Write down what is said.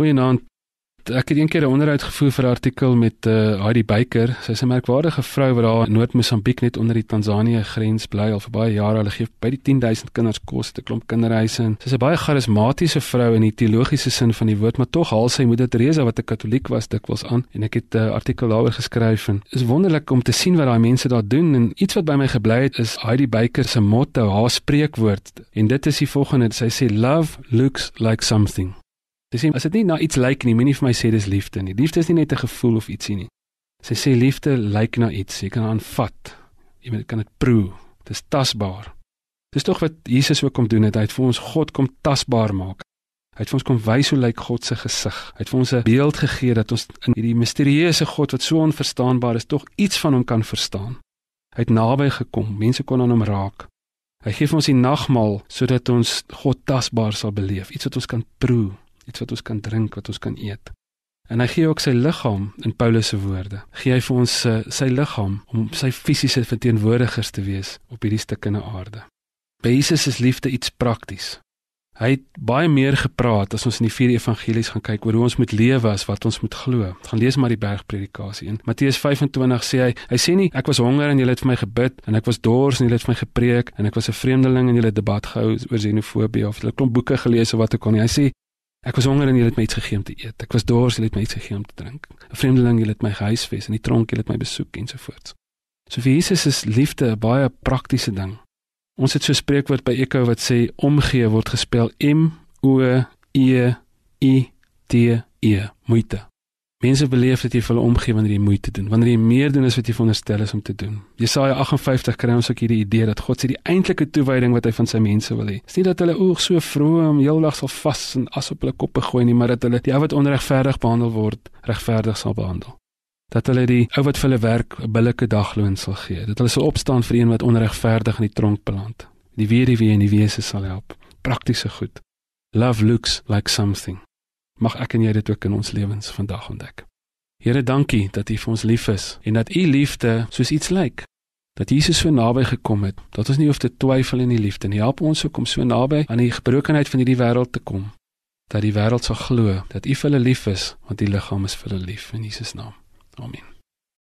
Goeienaand. Ek het eendag 'n onderhoud gevoer vir 'n artikel met uh, Heidi Baker. Sy's 'n merkwaardige vrou wat daar in Noord-Mosambiek net onder die Tansanië grens bly al vir baie jare. Hulle gee by die 10000 kinders kos, 'n klomp kinderhuise en sy's 'n baie charismatiese vrou in die teologiese sin van die woord, maar tog haal sy moeder Teresa wat 'n Katoliek was dikwels aan en ek het 'n uh, artikel daaroor geskryf en is wonderlik om te sien wat daai mense daar doen en iets wat by my gebly het is Heidi Baker se motto, haar spreekwoord en dit is die volgende. Sy sê love looks like something. Dis nie as dit nie na iets lyk nie, moenie vir my sê dis liefde nie. Liefde is nie net 'n gevoel of ietsie nie. Sy sê liefde lyk na iets, jy kan aanvat. Jy kan dit proe. Dit is tasbaar. Dis tog wat Jesus ook kom doen het. Hy het vir ons God kom tasbaar maak. Hy het vir ons kom wys hoe lyk God se gesig. Hy het vir ons 'n beeld gegee dat ons in hierdie misterieuse God wat so onverstaanbaar is, tog iets van hom kan verstaan. Hy het naby gekom. Mense kon aan hom raak. Hy gee vir ons die nagmaal sodat ons God tasbaar sal beleef, iets wat ons kan proe iets wat ons kan drink, wat ons kan eet. En hy gee ook sy liggaam in Paulus se woorde. Gee hy vir ons uh, sy liggaam om sy fisiese verteenwoordigers te wees op hierdie stukkende aarde. By Jesus is liefde iets prakties. Hy het baie meer gepraat as ons in die vier evangelies gaan kyk oor hoe ons moet lewe as wat ons moet glo. Gaan lees maar die bergpredikasie in Matteus 25 sê hy, hy sê nie ek was honger en julle het vir my gebid en ek was dors en julle het vir my gepreek en ek was 'n vreemdeling en julle het debat gehou oor xenofobie of julle klomp boeke gelees of wat ook al nie. Hy sê Ek was honger en jy het my iets gegee om te eet. Ek was dors, jy het my iets gegee om te drink. 'n Vreemdeling, jy het my gehuisves in die tronk, jy het my besoek ensovoorts. So vir Jesus is liefde 'n baie praktiese ding. Ons het so 'n spreekwoord by Eko wat sê omgee word gespel M O E I T E, moeite. Mense beleef dat jy vir hulle omgee wanneer jy moeite doen, wanneer jy meer doen as wat jy veronderstel is om te doen. Jesaja 58 kry ons ook hierdie idee dat God sê die eintlike toewyding wat hy van sy mense wil hê. Dis nie dat hulle oog so vroom heeldag sal vas en as op hulle koppe gooi nie, maar dat hulle die ou wat onregverdig behandel word, regverdig sal behandel. Dat hulle die ou wat vir hulle werk 'n billike dagloon sal gee. Dat hulle sal opstaan vir een wat onregverdig in die tronk beland. Die weduwee en die wese sal help. Praktiese goed. Love looks like something mag ek en jy dit ook in ons lewens vandag ontdek. Here, dankie dat U vir ons lief is en dat U liefde soos iets lyk. Dat Jesus so naby gekom het, dat ons nie hoef te twyfel in die liefde nie. Help ons ook om so naby aan die gebrokenheid van hierdie wêreld te kom. Dat die wêreld sal glo dat U vir hulle lief is, want die liggaam is vir hulle lief in Jesus naam. Amen.